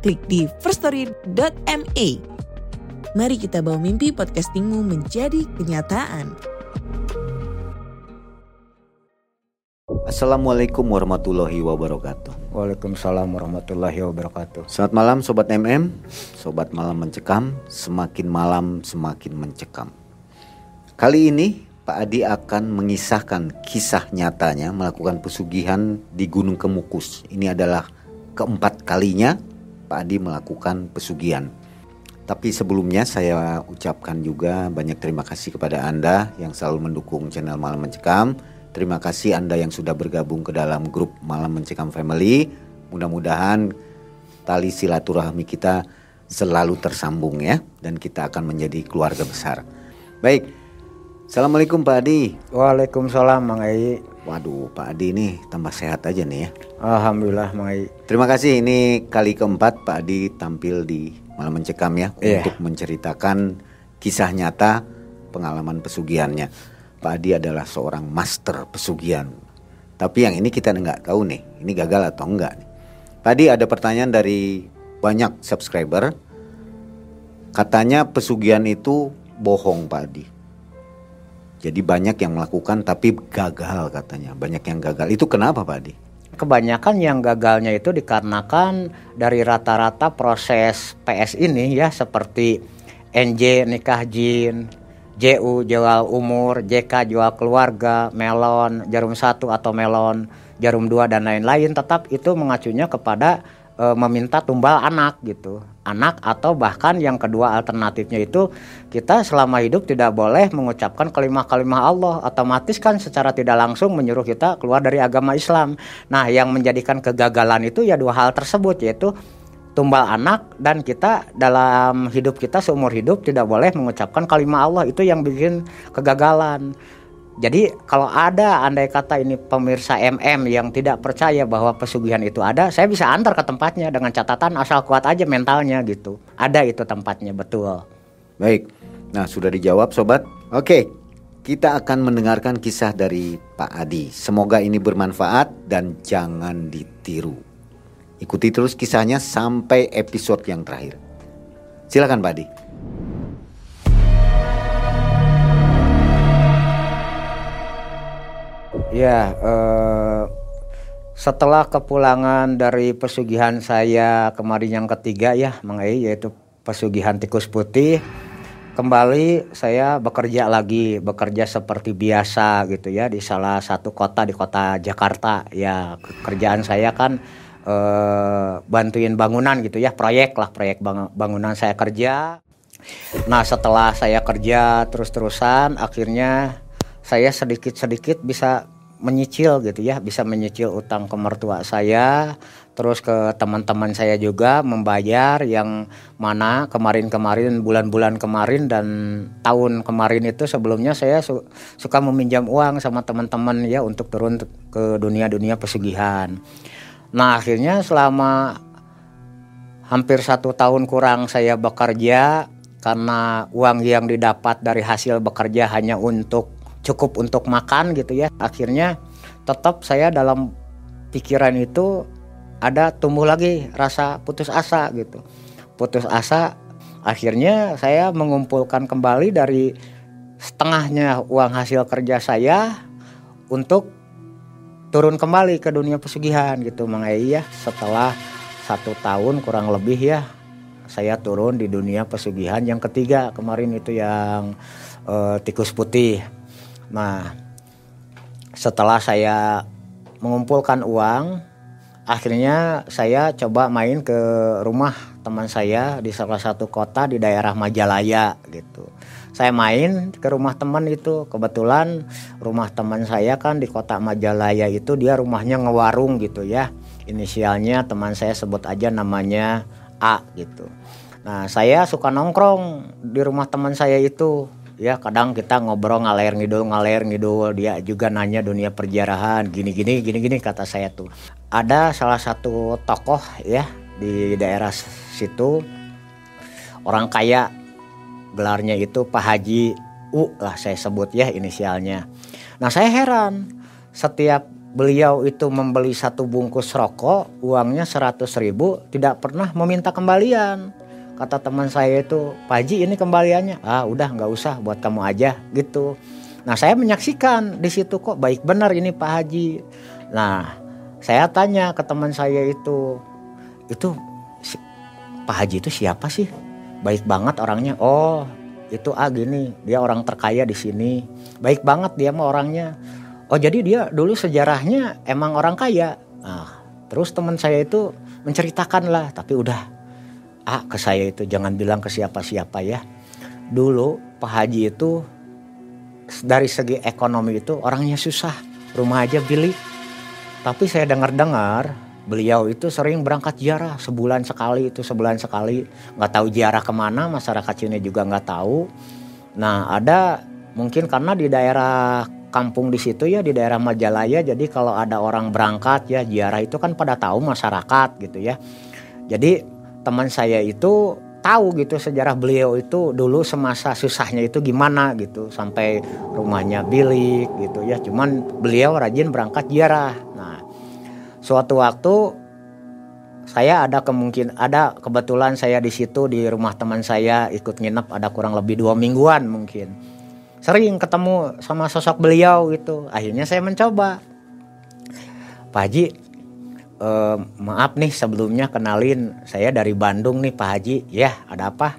klik di firststory.me. Mari kita bawa mimpi podcastingmu menjadi kenyataan. Assalamualaikum warahmatullahi wabarakatuh. Waalaikumsalam warahmatullahi wabarakatuh. Selamat malam Sobat MM, Sobat Malam Mencekam, semakin malam semakin mencekam. Kali ini Pak Adi akan mengisahkan kisah nyatanya melakukan pesugihan di Gunung Kemukus. Ini adalah keempat kalinya Pak Adi melakukan pesugihan. Tapi sebelumnya saya ucapkan juga banyak terima kasih kepada Anda yang selalu mendukung channel Malam Mencekam. Terima kasih Anda yang sudah bergabung ke dalam grup Malam Mencekam Family. Mudah-mudahan tali silaturahmi kita selalu tersambung ya dan kita akan menjadi keluarga besar. Baik. Assalamualaikum Pak Adi. Waalaikumsalam Mang Ai. Waduh, Pak Adi ini tambah sehat aja nih ya. Alhamdulillah Mang Ai. Terima kasih ini kali keempat Pak Adi tampil di Malam Mencekam ya Iya. untuk menceritakan kisah nyata pengalaman pesugihannya. Pak Adi adalah seorang master pesugihan. Tapi yang ini kita nggak tahu nih, ini gagal atau enggak nih. Pak Adi ada pertanyaan dari banyak subscriber. Katanya pesugihan itu bohong Pak Adi. Jadi banyak yang melakukan tapi gagal katanya. Banyak yang gagal. Itu kenapa Pak Adi? Kebanyakan yang gagalnya itu dikarenakan dari rata-rata proses PS ini ya seperti NJ nikah jin, JU jual umur, JK jual keluarga, melon, jarum satu atau melon, jarum dua dan lain-lain tetap itu mengacunya kepada e, meminta tumbal anak gitu. Anak atau bahkan yang kedua alternatifnya itu kita selama hidup tidak boleh mengucapkan kalimah-kalimah Allah otomatis kan secara tidak langsung menyuruh kita keluar dari agama Islam. Nah, yang menjadikan kegagalan itu ya dua hal tersebut yaitu tumbal anak dan kita dalam hidup kita seumur hidup tidak boleh mengucapkan kalimat Allah itu yang bikin kegagalan. Jadi kalau ada andai kata ini pemirsa MM yang tidak percaya bahwa pesugihan itu ada, saya bisa antar ke tempatnya dengan catatan asal kuat aja mentalnya gitu. Ada itu tempatnya betul. Baik, nah sudah dijawab sobat. Oke, kita akan mendengarkan kisah dari Pak Adi. Semoga ini bermanfaat dan jangan ditiru. Ikuti terus kisahnya sampai episode yang terakhir. Silakan Pak Adi. Ya, eh, setelah kepulangan dari pesugihan saya kemarin yang ketiga ya, Mang Ei, yaitu pesugihan tikus putih, kembali saya bekerja lagi, bekerja seperti biasa gitu ya di salah satu kota di kota Jakarta. Ya, kerjaan saya kan eh, bantuin bangunan gitu ya, proyek lah, proyek bang- bangunan saya kerja. Nah, setelah saya kerja terus-terusan, akhirnya saya sedikit-sedikit bisa menyicil gitu ya, bisa menyicil utang ke mertua saya, terus ke teman-teman saya juga membayar yang mana kemarin-kemarin bulan-bulan kemarin dan tahun kemarin itu sebelumnya saya su- suka meminjam uang sama teman-teman ya untuk turun ke dunia-dunia pesugihan. Nah, akhirnya selama hampir satu tahun kurang saya bekerja karena uang yang didapat dari hasil bekerja hanya untuk cukup untuk makan gitu ya. Akhirnya tetap saya dalam pikiran itu ada tumbuh lagi rasa putus asa gitu. Putus asa akhirnya saya mengumpulkan kembali dari setengahnya uang hasil kerja saya untuk turun kembali ke dunia pesugihan gitu Mang ya. Setelah satu tahun kurang lebih ya saya turun di dunia pesugihan yang ketiga kemarin itu yang eh, tikus putih. Nah, setelah saya mengumpulkan uang, akhirnya saya coba main ke rumah teman saya di salah satu kota di daerah Majalaya gitu. Saya main ke rumah teman itu, kebetulan rumah teman saya kan di kota Majalaya itu dia rumahnya ngewarung gitu ya. Inisialnya teman saya sebut aja namanya A gitu. Nah saya suka nongkrong di rumah teman saya itu ya kadang kita ngobrol ngalir ngidul ngalir ngidul. Dia juga nanya dunia perjarahan gini gini gini gini kata saya tuh. Ada salah satu tokoh ya di daerah situ. Orang kaya gelarnya itu Pak Haji U lah saya sebut ya inisialnya. Nah saya heran. Setiap beliau itu membeli satu bungkus rokok uangnya 100 ribu tidak pernah meminta kembalian kata teman saya itu Pak Haji ini kembaliannya. Ah udah nggak usah buat kamu aja gitu. Nah saya menyaksikan di situ kok baik benar ini Pak Haji? Nah saya tanya ke teman saya itu itu si, Pak Haji itu siapa sih? Baik banget orangnya. Oh itu ah gini dia orang terkaya di sini. Baik banget dia mah orangnya. Oh jadi dia dulu sejarahnya emang orang kaya? Nah terus teman saya itu menceritakan lah tapi udah A ke saya itu jangan bilang ke siapa-siapa ya. Dulu Pak Haji itu dari segi ekonomi itu orangnya susah, rumah aja bilik. Tapi saya dengar-dengar beliau itu sering berangkat ziarah sebulan sekali itu sebulan sekali nggak tahu ziarah ke mana masyarakat sini juga nggak tahu. Nah ada mungkin karena di daerah kampung di situ ya di daerah Majalaya jadi kalau ada orang berangkat ya ziarah itu kan pada tahu masyarakat gitu ya. Jadi teman saya itu tahu gitu sejarah beliau itu dulu semasa susahnya itu gimana gitu. Sampai rumahnya bilik gitu ya. Cuman beliau rajin berangkat ziarah. Nah suatu waktu saya ada kemungkin ada kebetulan saya di situ di rumah teman saya ikut nginep ada kurang lebih dua mingguan mungkin. Sering ketemu sama sosok beliau gitu. Akhirnya saya mencoba. Pak Haji uh, maaf nih sebelumnya kenalin saya dari Bandung nih Pak Haji. Ya ada apa?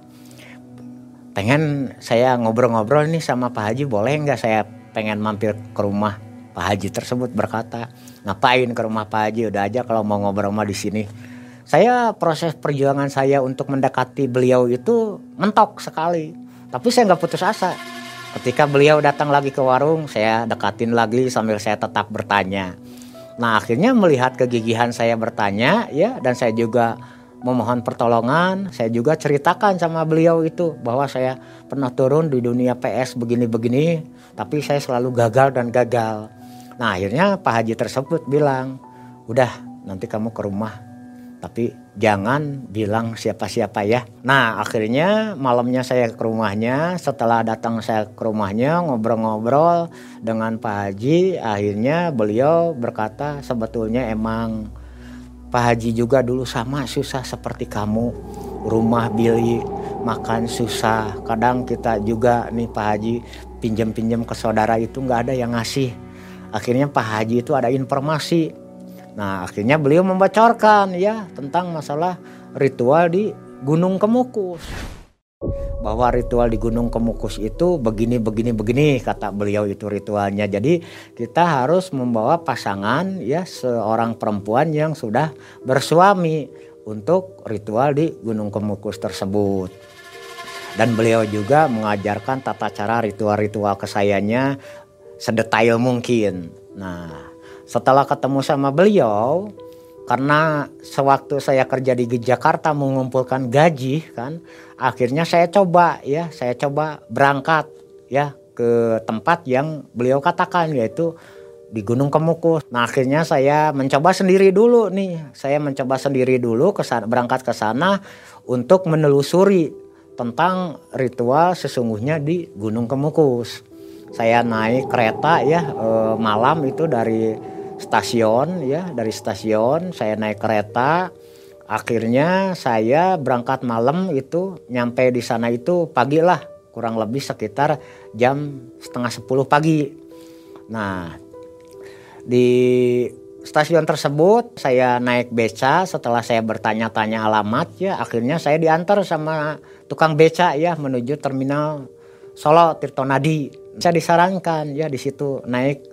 Pengen saya ngobrol-ngobrol nih sama Pak Haji boleh nggak saya pengen mampir ke rumah Pak Haji tersebut berkata ngapain ke rumah Pak Haji? Udah aja kalau mau ngobrol mah di sini. Saya proses perjuangan saya untuk mendekati beliau itu mentok sekali. Tapi saya nggak putus asa. Ketika beliau datang lagi ke warung saya dekatin lagi sambil saya tetap bertanya Nah akhirnya melihat kegigihan saya bertanya ya dan saya juga memohon pertolongan. Saya juga ceritakan sama beliau itu bahwa saya pernah turun di dunia PS begini-begini, tapi saya selalu gagal dan gagal. Nah akhirnya Pak Haji tersebut bilang, udah nanti kamu ke rumah tapi jangan bilang siapa-siapa ya. Nah akhirnya malamnya saya ke rumahnya, setelah datang saya ke rumahnya ngobrol-ngobrol dengan Pak Haji, akhirnya beliau berkata sebetulnya emang Pak Haji juga dulu sama susah seperti kamu, rumah bilik, makan susah. Kadang kita juga nih Pak Haji pinjam-pinjam ke saudara itu nggak ada yang ngasih. Akhirnya Pak Haji itu ada informasi Nah akhirnya beliau membocorkan ya tentang masalah ritual di Gunung Kemukus. Bahwa ritual di Gunung Kemukus itu begini begini begini kata beliau itu ritualnya. Jadi kita harus membawa pasangan ya seorang perempuan yang sudah bersuami untuk ritual di Gunung Kemukus tersebut. Dan beliau juga mengajarkan tata cara ritual-ritual kesayannya sedetail mungkin. Nah, setelah ketemu sama beliau karena sewaktu saya kerja di Jakarta mengumpulkan gaji kan akhirnya saya coba ya saya coba berangkat ya ke tempat yang beliau katakan yaitu di Gunung Kemukus. Nah akhirnya saya mencoba sendiri dulu nih. Saya mencoba sendiri dulu ke sana, berangkat ke sana untuk menelusuri tentang ritual sesungguhnya di Gunung Kemukus. Saya naik kereta ya eh, malam itu dari stasiun ya dari stasiun saya naik kereta akhirnya saya berangkat malam itu nyampe di sana itu pagi lah kurang lebih sekitar jam setengah sepuluh pagi. Nah di stasiun tersebut saya naik beca setelah saya bertanya-tanya alamat ya akhirnya saya diantar sama tukang beca ya menuju terminal Solo Tirtonadi. Saya disarankan ya di situ naik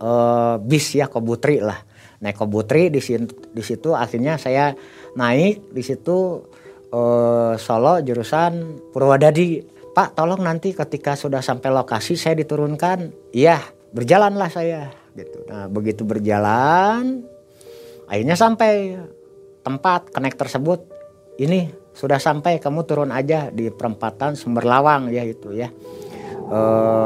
uh, bis ya Kobutri lah. Naik Kobutri di situ di situ akhirnya saya naik di situ uh, Solo jurusan Purwodadi Pak tolong nanti ketika sudah sampai lokasi saya diturunkan. Iya berjalanlah saya gitu. Nah begitu berjalan akhirnya sampai tempat connect tersebut. Ini sudah sampai kamu turun aja di perempatan Sumber Lawang ya itu ya e,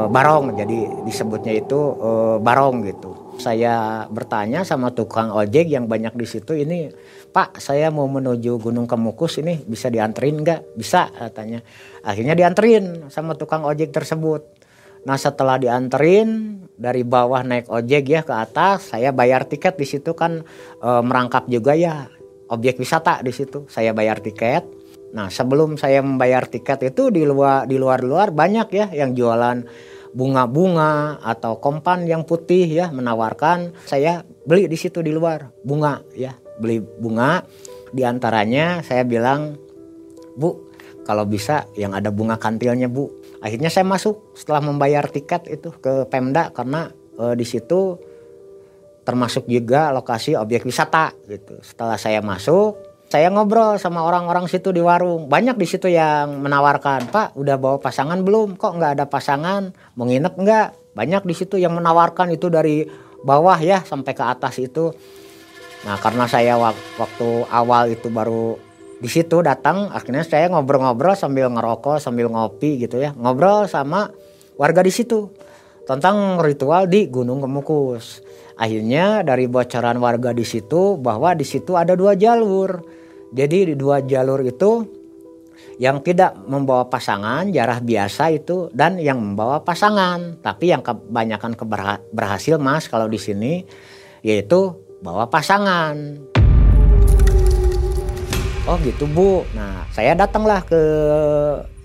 Barong jadi disebutnya itu e, Barong gitu. Saya bertanya sama tukang ojek yang banyak di situ ini Pak saya mau menuju Gunung Kemukus ini bisa dianterin nggak? Bisa katanya. Akhirnya dianterin sama tukang ojek tersebut. Nah setelah dianterin dari bawah naik ojek ya ke atas saya bayar tiket di situ kan e, merangkap juga ya objek wisata di situ. Saya bayar tiket nah sebelum saya membayar tiket itu di luar di luar luar banyak ya yang jualan bunga-bunga atau kompan yang putih ya menawarkan saya beli di situ di luar bunga ya beli bunga. Di antaranya saya bilang bu kalau bisa yang ada bunga kantilnya bu. Akhirnya saya masuk setelah membayar tiket itu ke Pemda karena e, di situ termasuk juga lokasi objek wisata gitu. Setelah saya masuk saya ngobrol sama orang-orang situ di warung. Banyak di situ yang menawarkan pak udah bawa pasangan belum? Kok nggak ada pasangan? Mau nginep nggak? Banyak di situ yang menawarkan itu dari bawah ya sampai ke atas itu. Nah karena saya waktu awal itu baru di situ datang akhirnya saya ngobrol-ngobrol sambil ngerokok sambil ngopi gitu ya. Ngobrol sama warga di situ tentang ritual di Gunung Kemukus. Akhirnya dari bocoran warga di situ bahwa di situ ada dua jalur jadi di dua jalur itu yang tidak membawa pasangan jarah biasa itu dan yang membawa pasangan. Tapi yang kebanyakan berhasil Mas kalau di sini yaitu bawa pasangan. Oh gitu Bu. Nah saya datanglah ke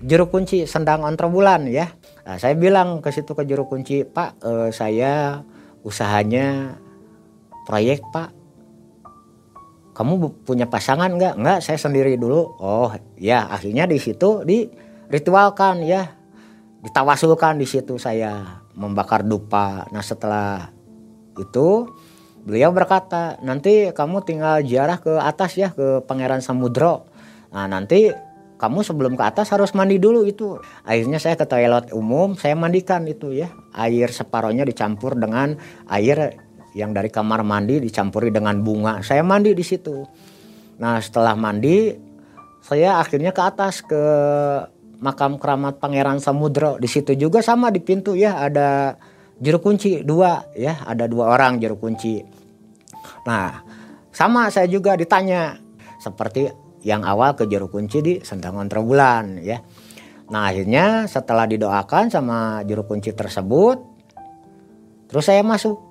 juru kunci Sendang Ontrobulan ya. Nah, saya bilang ke situ ke juru kunci Pak eh, saya usahanya proyek Pak kamu punya pasangan nggak? Nggak, saya sendiri dulu. Oh ya, akhirnya di situ di ritualkan ya, ditawasulkan di situ saya membakar dupa. Nah setelah itu beliau berkata nanti kamu tinggal jarah ke atas ya ke Pangeran Samudro. Nah nanti kamu sebelum ke atas harus mandi dulu itu. Akhirnya saya ke toilet umum, saya mandikan itu ya. Air separohnya dicampur dengan air yang dari kamar mandi dicampuri dengan bunga. Saya mandi di situ. Nah setelah mandi saya akhirnya ke atas ke makam keramat Pangeran Samudro. Di situ juga sama di pintu ya ada juru kunci dua ya ada dua orang juru kunci. Nah sama saya juga ditanya seperti yang awal ke juru kunci di Sentangon Terbulan ya. Nah akhirnya setelah didoakan sama juru kunci tersebut, terus saya masuk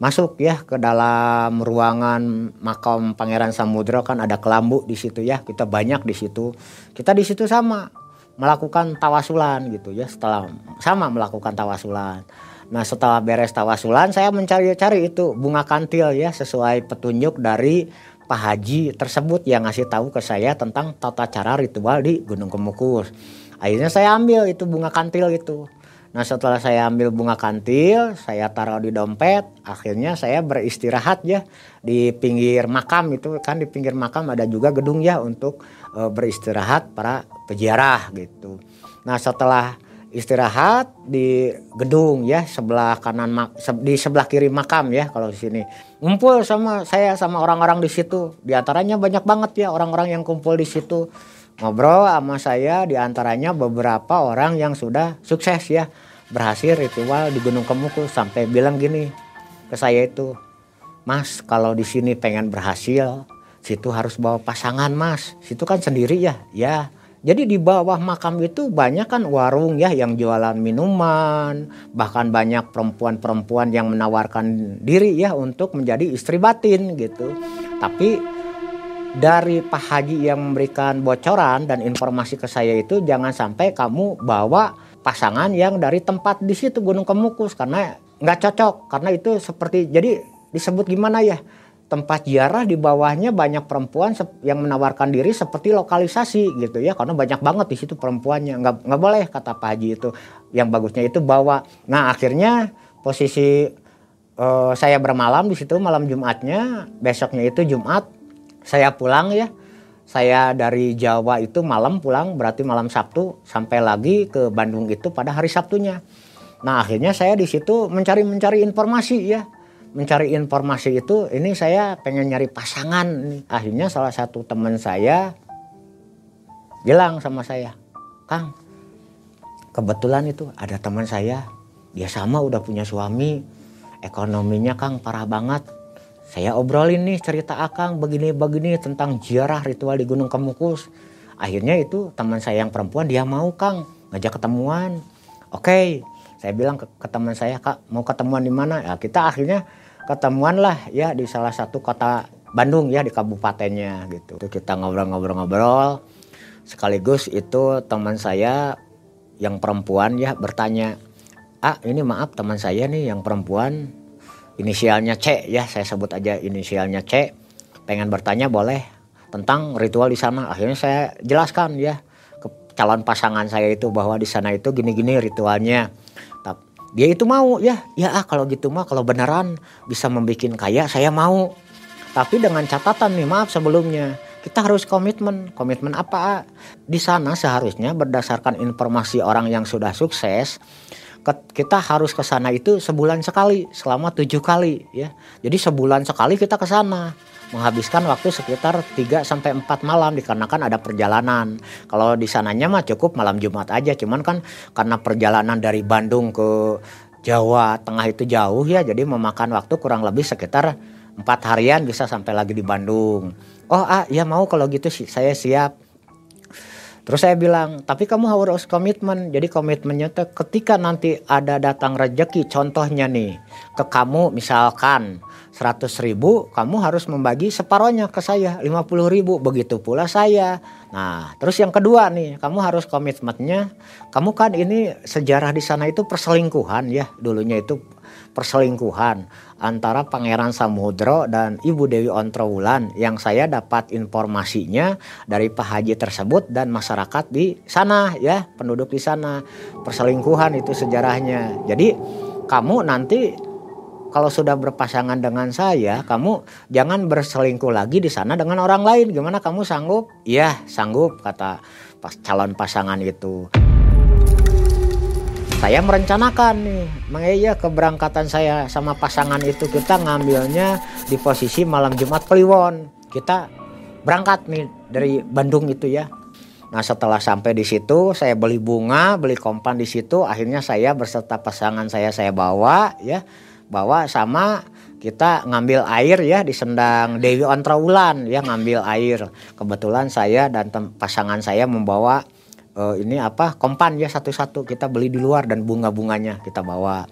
masuk ya ke dalam ruangan makam Pangeran Samudra kan ada kelambu di situ ya. Kita banyak di situ. Kita di situ sama melakukan tawasulan gitu ya setelah sama melakukan tawasulan. Nah setelah beres tawasulan saya mencari-cari itu bunga kantil ya sesuai petunjuk dari Pak Haji tersebut yang ngasih tahu ke saya tentang tata cara ritual di Gunung Kemukus. Akhirnya saya ambil itu bunga kantil itu Nah setelah saya ambil bunga kantil, saya taruh di dompet, akhirnya saya beristirahat ya di pinggir makam itu kan di pinggir makam ada juga gedung ya untuk e, beristirahat para peziarah gitu. Nah setelah istirahat di gedung ya sebelah kanan di sebelah kiri makam ya kalau di sini. Ngumpul sama saya sama orang-orang di situ. Di antaranya banyak banget ya orang-orang yang kumpul di situ ngobrol sama saya di antaranya beberapa orang yang sudah sukses ya. Berhasil ritual di Gunung Kemuku sampai bilang gini ke saya itu Mas kalau di sini pengen berhasil situ harus bawa pasangan Mas. Situ kan sendiri ya. Ya jadi di bawah makam itu banyak kan warung ya yang jualan minuman, bahkan banyak perempuan-perempuan yang menawarkan diri ya untuk menjadi istri batin gitu. Tapi dari Pak Haji yang memberikan bocoran dan informasi ke saya itu jangan sampai kamu bawa pasangan yang dari tempat di situ Gunung Kemukus karena nggak cocok. Karena itu seperti jadi disebut gimana ya tempat ziarah di bawahnya banyak perempuan yang menawarkan diri seperti lokalisasi gitu ya karena banyak banget di situ perempuannya. Nggak nggak boleh kata Pak Haji itu. Yang bagusnya itu bawa. Nah akhirnya posisi uh, saya bermalam di situ malam Jumatnya besoknya itu Jumat saya pulang ya. Saya dari Jawa itu malam pulang berarti malam Sabtu sampai lagi ke Bandung itu pada hari Sabtunya. Nah akhirnya saya di situ mencari-mencari informasi ya. Mencari informasi itu ini saya pengen nyari pasangan akhirnya salah satu teman saya bilang sama saya Kang kebetulan itu ada teman saya. Dia sama udah punya suami. Ekonominya Kang parah banget saya obrolin nih cerita Akang begini-begini tentang ziarah ritual di Gunung Kemukus akhirnya itu teman saya yang perempuan dia mau Kang ngajak ketemuan oke saya bilang ke, ke teman saya kak mau ketemuan di mana ya kita akhirnya ketemuan lah ya di salah satu kota Bandung ya di kabupatennya gitu. Itu kita ngobrol-ngobrol-ngobrol. Sekaligus itu teman saya yang perempuan ya bertanya, "Ah, ini maaf teman saya nih yang perempuan inisialnya C ya, saya sebut aja inisialnya C. Pengen bertanya boleh tentang ritual di sana." Akhirnya saya jelaskan ya ke calon pasangan saya itu bahwa di sana itu gini-gini ritualnya. Dia itu mau ya. Ya ah kalau gitu mah kalau beneran bisa membuat kaya saya mau. Tapi dengan catatan nih maaf sebelumnya kita harus komitmen. Komitmen apa di sana seharusnya berdasarkan informasi orang yang sudah sukses kita harus ke sana itu sebulan sekali selama tujuh kali ya jadi sebulan sekali kita ke sana menghabiskan waktu sekitar 3 sampai 4 malam dikarenakan ada perjalanan. Kalau di sananya mah cukup malam Jumat aja, cuman kan karena perjalanan dari Bandung ke Jawa Tengah itu jauh ya, jadi memakan waktu kurang lebih sekitar empat harian bisa sampai lagi di Bandung. Oh ah ya mau kalau gitu sih saya siap. Terus saya bilang, tapi kamu harus komitmen. Jadi komitmennya tuh ketika nanti ada datang rejeki, contohnya nih ke kamu misalkan 100 ribu kamu harus membagi separohnya ke saya 50 ribu begitu pula saya nah terus yang kedua nih kamu harus komitmennya kamu kan ini sejarah di sana itu perselingkuhan ya dulunya itu perselingkuhan antara Pangeran Samudro dan Ibu Dewi Ontrowulan yang saya dapat informasinya dari Pak Haji tersebut dan masyarakat di sana ya penduduk di sana perselingkuhan itu sejarahnya jadi kamu nanti kalau sudah berpasangan dengan saya, kamu jangan berselingkuh lagi di sana dengan orang lain. Gimana kamu sanggup? Iya, sanggup kata pas calon pasangan itu. Saya merencanakan nih, mengiya keberangkatan saya sama pasangan itu kita ngambilnya di posisi malam Jumat Kliwon. Kita berangkat nih dari Bandung itu ya. Nah setelah sampai di situ saya beli bunga, beli kompan di situ. Akhirnya saya berserta pasangan saya saya bawa ya bawa sama kita ngambil air ya di sendang Dewi Ontrawulan ya ngambil air. Kebetulan saya dan pasangan saya membawa uh, ini apa? Kompan ya satu-satu. Kita beli di luar dan bunga-bunganya kita bawa.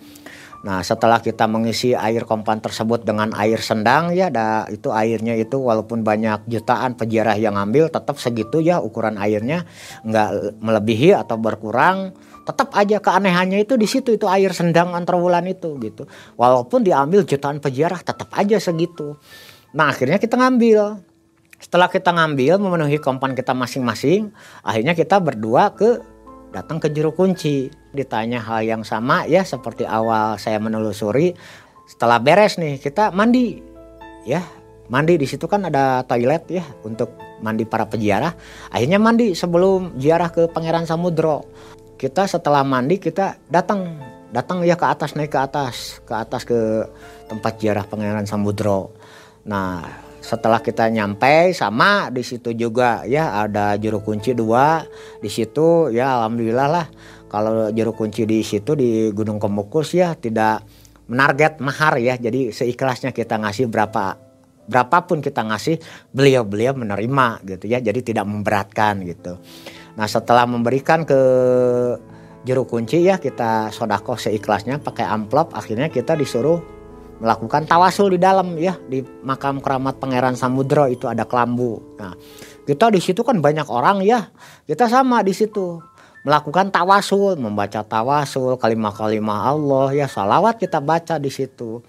Nah setelah kita mengisi air kompan tersebut dengan air sendang ya, da, itu airnya itu walaupun banyak jutaan pejarah yang ngambil tetap segitu ya ukuran airnya. Nggak melebihi atau berkurang. Tetap aja keanehannya itu di situ itu air sendang antar bulan itu gitu. Walaupun diambil jutaan pejarah tetap aja segitu. Nah akhirnya kita ngambil setelah kita ngambil memenuhi kompan kita masing-masing akhirnya kita berdua ke datang ke juru kunci. Ditanya hal yang sama ya seperti awal saya menelusuri setelah beres nih kita mandi. Ya mandi di situ kan ada toilet ya untuk mandi para peziarah akhirnya mandi sebelum ziarah ke Pangeran Samudro. Kita setelah mandi kita datang. Datang ya ke atas naik ke atas. Ke atas ke tempat jarah Pangeran Samudro. Nah setelah kita nyampe sama di situ juga ya ada juru kunci dua di situ ya alhamdulillah lah. Kalau juru kunci di situ di Gunung Kemukus ya tidak menarget mahar ya. Jadi seikhlasnya kita ngasih berapa berapapun kita ngasih beliau beliau menerima gitu ya. Jadi tidak memberatkan gitu. Nah setelah memberikan ke juru kunci ya kita sodako seikhlasnya pakai amplop akhirnya kita disuruh melakukan tawasul di dalam ya. Di makam keramat Pangeran Samudro itu ada kelambu. Nah kita di situ kan banyak orang ya. Kita sama di situ. Melakukan tawasul membaca tawasul kalimah-kalimah Allah ya. Salawat kita baca di situ.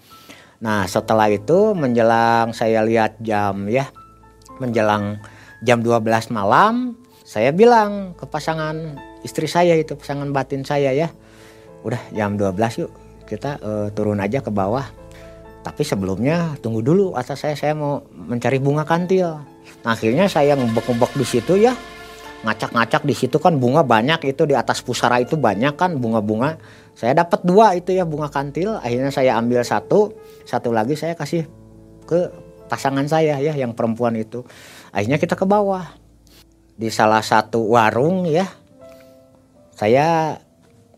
Nah setelah itu menjelang saya lihat jam ya. Menjelang jam 12 malam saya bilang ke pasangan istri saya itu pasangan batin saya ya. Udah jam 12 yuk. Kita uh, turun aja ke bawah tapi sebelumnya tunggu dulu atas saya saya mau mencari bunga kantil. Nah, akhirnya saya ngebek-ngebek di situ ya. Ngacak-ngacak di situ kan bunga banyak itu di atas pusara itu banyak kan bunga-bunga. Saya dapat dua itu ya bunga kantil. Akhirnya saya ambil satu. Satu lagi saya kasih ke pasangan saya ya yang perempuan itu. Akhirnya kita ke bawah. Di salah satu warung ya saya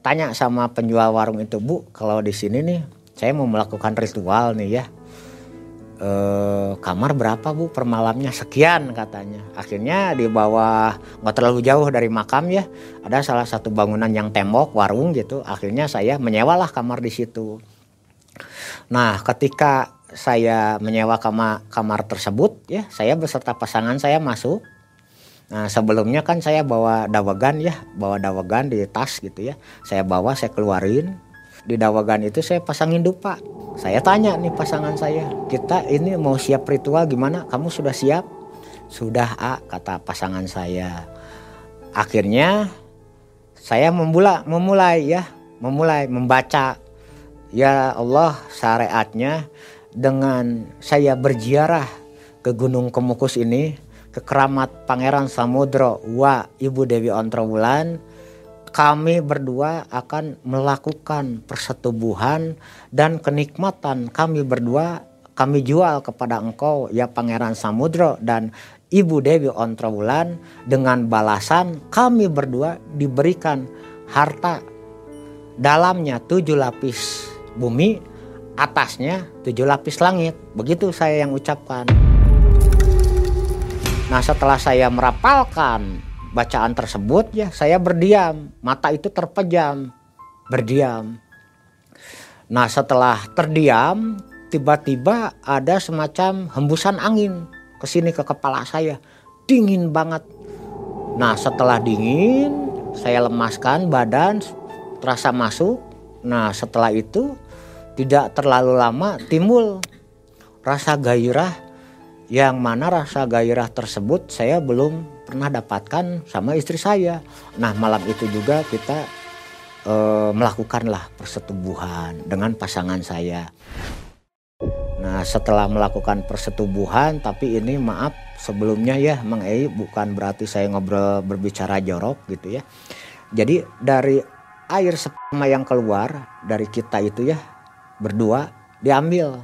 tanya sama penjual warung itu bu kalau di sini nih saya mau melakukan ritual nih ya. E, kamar berapa bu? Per malamnya sekian katanya. Akhirnya di bawah nggak terlalu jauh dari makam ya ada salah satu bangunan yang tembok warung gitu. Akhirnya saya menyewalah kamar di situ. Nah ketika saya menyewa kamar kamar tersebut ya saya beserta pasangan saya masuk. Nah sebelumnya kan saya bawa dawagan ya, bawa dawagan di tas gitu ya. Saya bawa, saya keluarin. Di dawagan itu saya pasangin dupa. Saya tanya nih pasangan saya, kita ini mau siap ritual gimana? Kamu sudah siap? Sudah A, kata pasangan saya. Akhirnya saya memulai, memulai ya, memulai membaca ya Allah syariatnya dengan saya berziarah ke Gunung Kemukus ini ke keramat Pangeran Samudro wa Ibu Dewi Ontrowulan kami berdua akan melakukan persetubuhan dan kenikmatan. Kami berdua kami jual kepada engkau ya Pangeran Samudro dan Ibu Dewi Ontrowulan. Dengan balasan kami berdua diberikan harta dalamnya tujuh lapis bumi atasnya tujuh lapis langit. Begitu saya yang ucapkan. Nah setelah saya merapalkan bacaan tersebut ya saya berdiam. Mata itu terpejam. Berdiam. Nah setelah terdiam tiba-tiba ada semacam hembusan angin ke sini ke kepala saya. Dingin banget. Nah setelah dingin saya lemaskan badan terasa masuk. Nah setelah itu tidak terlalu lama timbul rasa gairah yang mana rasa gairah tersebut saya belum pernah dapatkan sama istri saya. Nah malam itu juga kita e, melakukanlah persetubuhan dengan pasangan saya. Nah setelah melakukan persetubuhan tapi ini maaf sebelumnya ya Mang Ei bukan berarti saya ngobrol berbicara jorok gitu ya. Jadi dari air sperma yang keluar dari kita itu ya berdua diambil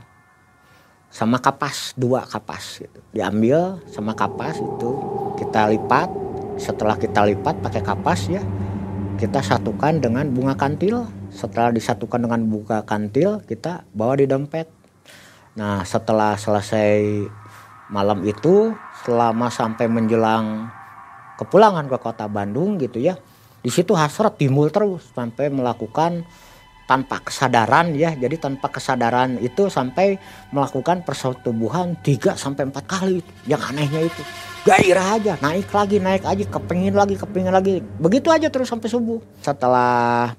sama kapas dua kapas gitu. Diambil sama kapas itu kita lipat. Setelah kita lipat pakai kapas ya kita satukan dengan bunga kantil. Setelah disatukan dengan bunga kantil kita bawa di dompet. Nah setelah selesai malam itu selama sampai menjelang kepulangan ke kota Bandung gitu ya di situ hasrat timbul terus sampai melakukan tanpa kesadaran ya. Jadi tanpa kesadaran itu sampai melakukan persetubuhan 3 sampai empat kali. Yang anehnya itu gairah aja naik lagi naik aja kepingin lagi kepingin lagi. Begitu aja terus sampai subuh. Setelah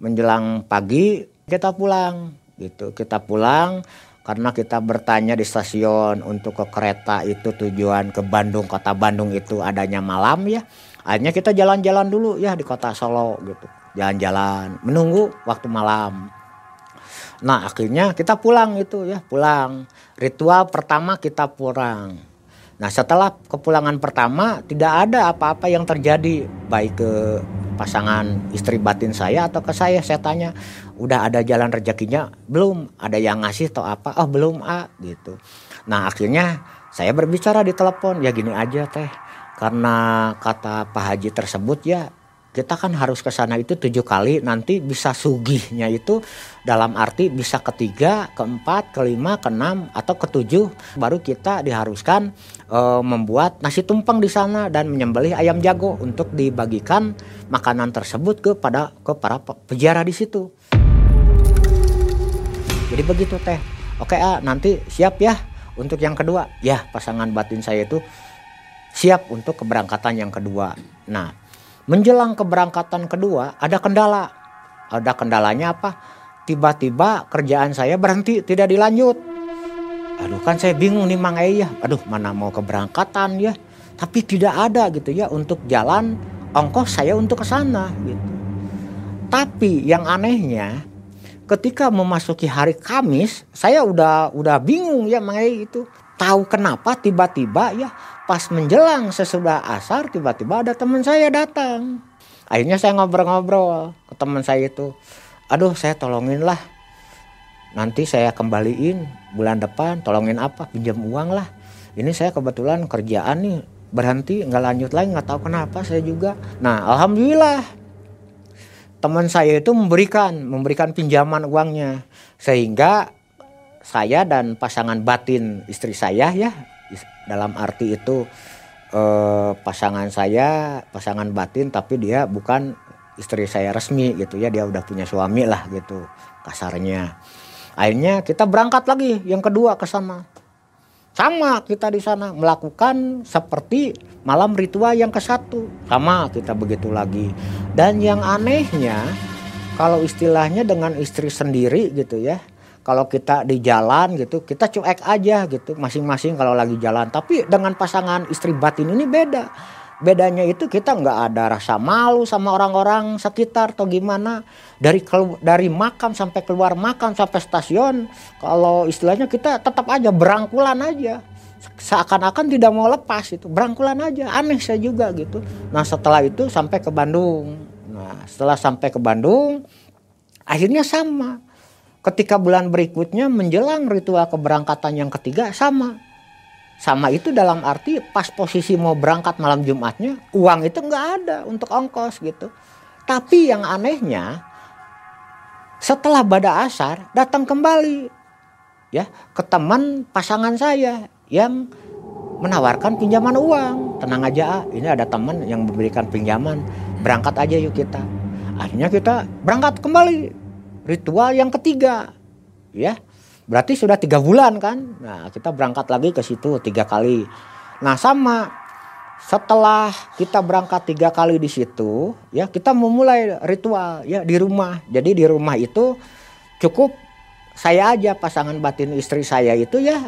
menjelang pagi kita pulang gitu. Kita pulang karena kita bertanya di stasiun untuk ke kereta itu tujuan ke Bandung kota Bandung itu adanya malam ya. Akhirnya kita jalan-jalan dulu ya di kota Solo gitu jalan-jalan menunggu waktu malam. Nah akhirnya kita pulang itu ya pulang. Ritual pertama kita pulang. Nah setelah kepulangan pertama tidak ada apa-apa yang terjadi. Baik ke pasangan istri batin saya atau ke saya saya tanya udah ada jalan rezekinya? Belum. Ada yang ngasih atau apa? Oh belum ah gitu. Nah akhirnya saya berbicara di telepon ya gini aja teh. Karena kata Pak Haji tersebut ya kita kan harus ke sana itu tujuh kali nanti bisa sugihnya itu dalam arti bisa ketiga keempat kelima keenam atau ketujuh. Baru kita diharuskan e, membuat nasi tumpeng di sana dan menyembelih ayam jago untuk dibagikan makanan tersebut kepada ke para peziarah di situ. Jadi begitu teh. Oke ah nanti siap ya untuk yang kedua? Ya pasangan batin saya itu siap untuk keberangkatan yang kedua. Nah Menjelang keberangkatan kedua ada kendala. Ada kendalanya apa? Tiba-tiba kerjaan saya berhenti tidak dilanjut. Aduh kan saya bingung nih Mang ya. Aduh mana mau keberangkatan ya. Tapi tidak ada gitu ya untuk jalan ongkos saya untuk ke sana gitu. Tapi yang anehnya ketika memasuki hari Kamis saya udah udah bingung ya Mang itu tahu kenapa tiba-tiba ya pas menjelang sesudah asar tiba-tiba ada teman saya datang. Akhirnya saya ngobrol-ngobrol ke teman saya itu. Aduh saya tolongin lah. Nanti saya kembaliin bulan depan tolongin apa? Pinjam uang lah. Ini saya kebetulan kerjaan nih berhenti nggak lanjut lagi nggak tahu kenapa saya juga. Nah alhamdulillah. Teman saya itu memberikan memberikan pinjaman uangnya. Sehingga saya dan pasangan batin istri saya ya dalam arti itu eh, pasangan saya pasangan batin tapi dia bukan istri saya resmi gitu ya dia udah punya suami lah gitu kasarnya akhirnya kita berangkat lagi yang kedua ke sana sama kita di sana melakukan seperti malam ritual yang ke satu. Sama kita begitu lagi. Dan yang anehnya kalau istilahnya dengan istri sendiri gitu ya. Kalau kita di jalan gitu, kita cuek aja gitu masing-masing kalau lagi jalan. Tapi dengan pasangan istri batin ini beda. Bedanya itu kita nggak ada rasa malu sama orang-orang sekitar atau gimana. Dari dari makan sampai keluar makan sampai stasiun kalau istilahnya kita tetap aja berangkulan aja. Seakan-akan tidak mau lepas itu berangkulan aja. Aneh saya juga gitu. Nah setelah itu sampai ke Bandung. Nah setelah sampai ke Bandung akhirnya sama ketika bulan berikutnya menjelang ritual keberangkatan yang ketiga sama sama itu dalam arti pas posisi mau berangkat malam Jumatnya uang itu nggak ada untuk ongkos gitu. Tapi yang anehnya setelah pada asar datang kembali ya ke teman pasangan saya yang menawarkan pinjaman uang. Tenang aja, ini ada teman yang memberikan pinjaman. Berangkat aja yuk kita. Akhirnya kita berangkat kembali. Ritual yang ketiga. Ya, Berarti sudah tiga bulan kan? Nah kita berangkat lagi ke situ tiga kali. Nah sama setelah kita berangkat tiga kali di situ, ya kita memulai ritual ya di rumah. Jadi di rumah itu cukup saya aja pasangan batin istri saya itu ya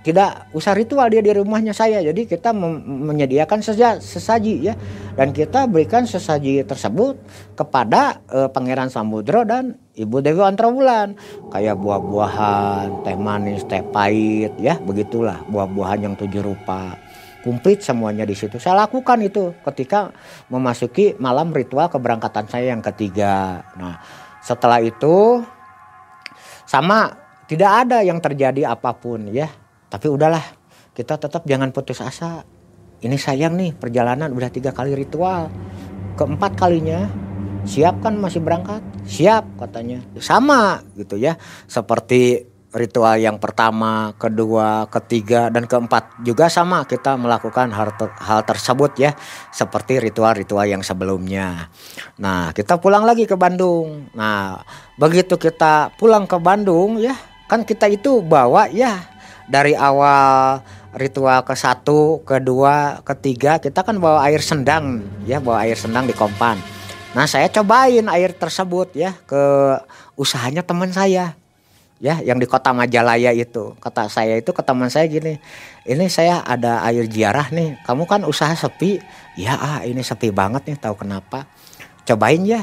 tidak usah ritual dia di rumahnya saya jadi kita menyediakan sesaji, sesaji ya dan kita berikan sesaji tersebut kepada uh, Pangeran Samudro dan Ibu Dewi Antrawulan kayak buah-buahan teh manis teh pahit ya begitulah. Buah-buahan yang tujuh rupa. Komplit semuanya di situ. Saya lakukan itu ketika memasuki malam ritual keberangkatan saya yang ketiga. Nah setelah itu sama tidak ada yang terjadi apa pun ya. Tapi udahlah, kita tetap jangan putus asa. Ini sayang nih perjalanan udah tiga kali ritual. Keempat kalinya siap kan masih berangkat? Siap katanya. Sama gitu ya. Seperti ritual yang pertama, kedua, ketiga, dan keempat juga sama kita melakukan hal, ter hal tersebut ya seperti ritual-ritual yang sebelumnya. Nah kita pulang lagi ke Bandung. Nah begitu kita pulang ke Bandung ya kan kita itu bawa ya dari awal ritual ke satu, kedua, ketiga kita kan bawa air sendang ya bawa air sendang di kompan. Nah saya cobain air tersebut ya ke usahanya teman saya. Ya yang di kota Majalaya itu. Kata saya itu ke teman saya gini ini saya ada air jiarah nih. Kamu kan usaha sepi? Ya ah ini sepi banget nih tahu kenapa? Cobain ya.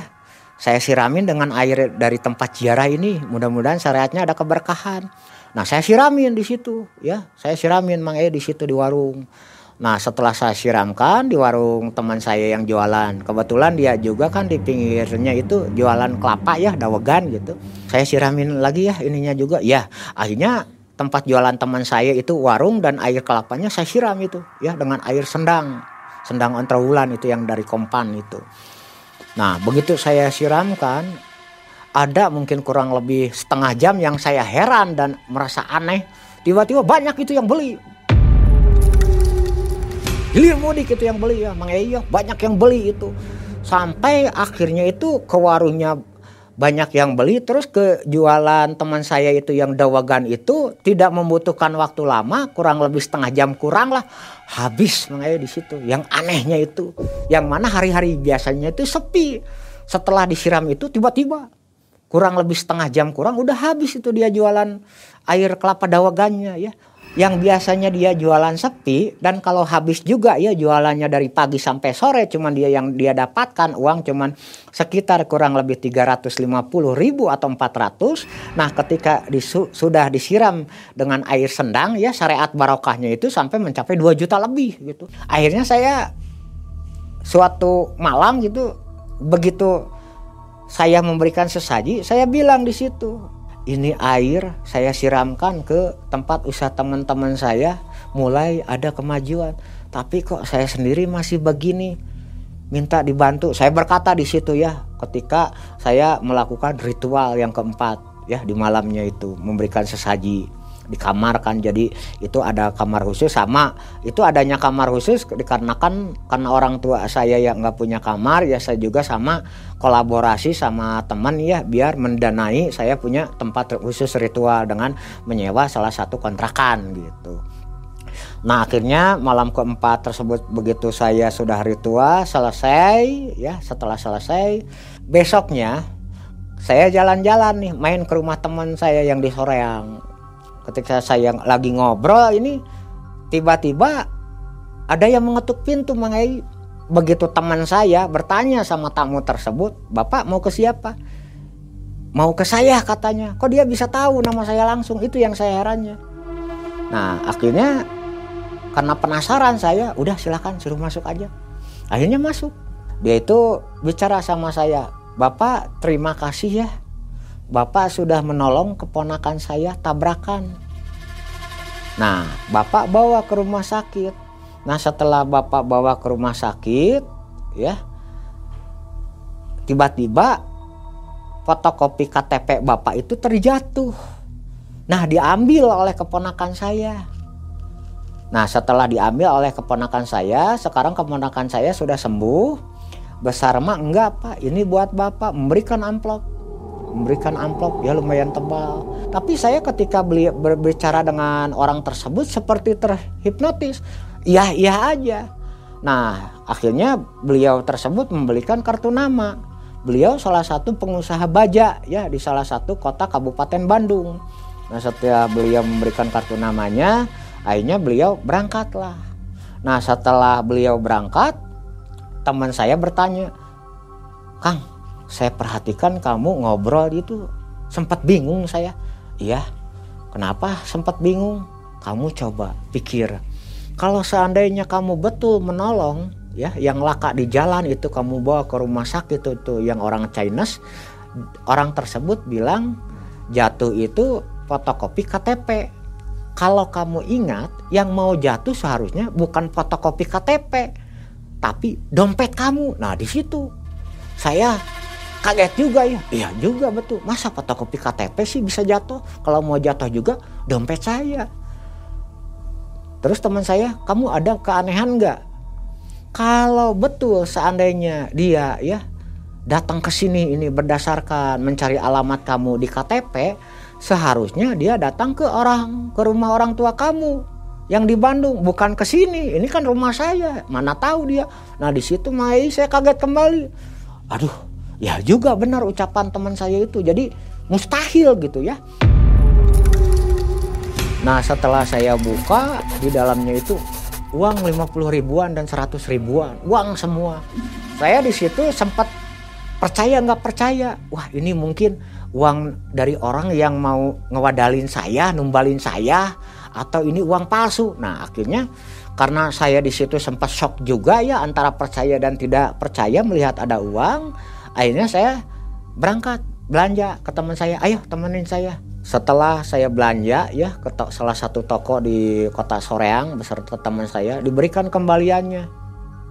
Saya siramin dengan air dari tempat jiarah ini. Mudah-mudahan syariatnya ada keberkahan. Nah saya siramin di situ ya, saya siramin Mang E di situ di warung. Nah setelah saya siramkan di warung teman saya yang jualan, kebetulan dia juga kan di pinggirnya itu jualan kelapa ya, dawegan gitu. Saya siramin lagi ya ininya juga, ya akhirnya tempat jualan teman saya itu warung dan air kelapanya saya siram itu ya dengan air sendang, sendang ontrawulan itu yang dari kompan itu. Nah begitu saya siramkan ada mungkin kurang lebih setengah jam yang saya heran dan merasa aneh. Tiba-tiba banyak itu yang beli. Hilir mudik itu yang beli ya, Mang Eyo banyak yang beli itu. Sampai akhirnya itu ke warungnya banyak yang beli terus ke jualan teman saya itu yang dawagan itu tidak membutuhkan waktu lama kurang lebih setengah jam kurang lah habis mengayu di situ. Yang anehnya itu yang mana hari-hari biasanya itu sepi. Setelah disiram itu tiba-tiba kurang lebih setengah jam kurang udah habis itu dia jualan air kelapa dawagannya ya yang biasanya dia jualan sepi dan kalau habis juga ya jualannya dari pagi sampai sore cuman dia yang dia dapatkan uang cuman sekitar kurang lebih 350 ribu atau 400 nah ketika disu, sudah disiram dengan air sendang ya syariat barokahnya itu sampai mencapai 2 juta lebih gitu. Akhirnya saya suatu malam gitu begitu saya memberikan sesaji saya bilang di situ ini air saya siramkan ke tempat usaha teman-teman saya mulai ada kemajuan. Tapi kok saya sendiri masih begini minta dibantu. Saya berkata di situ ya ketika saya melakukan ritual yang keempat ya di malamnya itu memberikan sesaji di kamar kan jadi itu ada kamar khusus sama itu adanya kamar khusus dikarenakan karena orang tua saya yang nggak punya kamar ya saya juga sama kolaborasi sama teman ya biar mendanai saya punya tempat khusus ritual dengan menyewa salah satu kontrakan gitu. Nah akhirnya malam keempat tersebut begitu saya sudah ritual selesai ya setelah selesai besoknya saya jalan-jalan nih main ke rumah teman saya yang di Soreang ketika saya lagi ngobrol ini tiba-tiba ada yang mengetuk pintu mengenai begitu teman saya bertanya sama tamu tersebut bapak mau ke siapa? Mau ke saya katanya. Kok dia bisa tahu nama saya langsung? Itu yang saya herannya. Nah akhirnya karena penasaran saya udah silahkan suruh masuk aja. Akhirnya masuk. Dia itu bicara sama saya bapak terima kasih ya Bapak sudah menolong keponakan saya tabrakan. Nah, Bapak bawa ke rumah sakit. Nah, setelah Bapak bawa ke rumah sakit, ya, tiba-tiba fotokopi KTP Bapak itu terjatuh. Nah, diambil oleh keponakan saya. Nah, setelah diambil oleh keponakan saya, sekarang keponakan saya sudah sembuh. Besar mah enggak, Pak. Ini buat Bapak memberikan amplop memberikan amplop ya lumayan tebal. Tapi saya ketika beli, berbicara dengan orang tersebut seperti terhipnotis. Iya iya aja. Nah akhirnya beliau tersebut membelikan kartu nama. Beliau salah satu pengusaha baja ya di salah satu kota Kabupaten Bandung. Nah setelah beliau memberikan kartu namanya, akhirnya beliau berangkatlah. Nah setelah beliau berangkat, teman saya bertanya, Kang, saya perhatikan kamu ngobrol itu sempat bingung saya. Iya, kenapa sempat bingung? Kamu coba pikir. Kalau seandainya kamu betul menolong, ya, yang laka di jalan itu kamu bawa ke rumah sakit itu, itu yang orang Chinese, orang tersebut bilang jatuh itu fotokopi KTP. Kalau kamu ingat, yang mau jatuh seharusnya bukan fotokopi KTP, tapi dompet kamu. Nah, di situ saya kaget juga ya. Iya. Juga betul. Masa fotokopi KTP sih bisa jatuh? Kalau mau jatuh juga dompet saya. Terus teman saya kamu ada keanehan nggak? Kalau betul seandainya dia ya datang ke sini ini berdasarkan mencari alamat kamu di KTP seharusnya dia datang ke orang ke rumah orang tua kamu yang di Bandung bukan ke sini. Ini kan rumah saya mana tahu dia. Nah di situ Mai saya kaget kembali. Aduh Ya juga benar ucapan teman saya itu. Jadi mustahil gitu ya. Nah setelah saya buka di dalamnya itu uang 50 ribuan dan 100 ribuan. Uang semua. Saya di situ sempat percaya nggak percaya. Wah ini mungkin uang dari orang yang mau ngewadalin saya, numbalin saya. Atau ini uang palsu. Nah akhirnya karena saya di situ sempat shock juga ya antara percaya dan tidak percaya melihat ada uang akhirnya saya berangkat belanja ke teman saya. Ayo temenin saya. Setelah saya belanja ya ke salah satu toko di kota Soreang beserta teman saya diberikan kembaliannya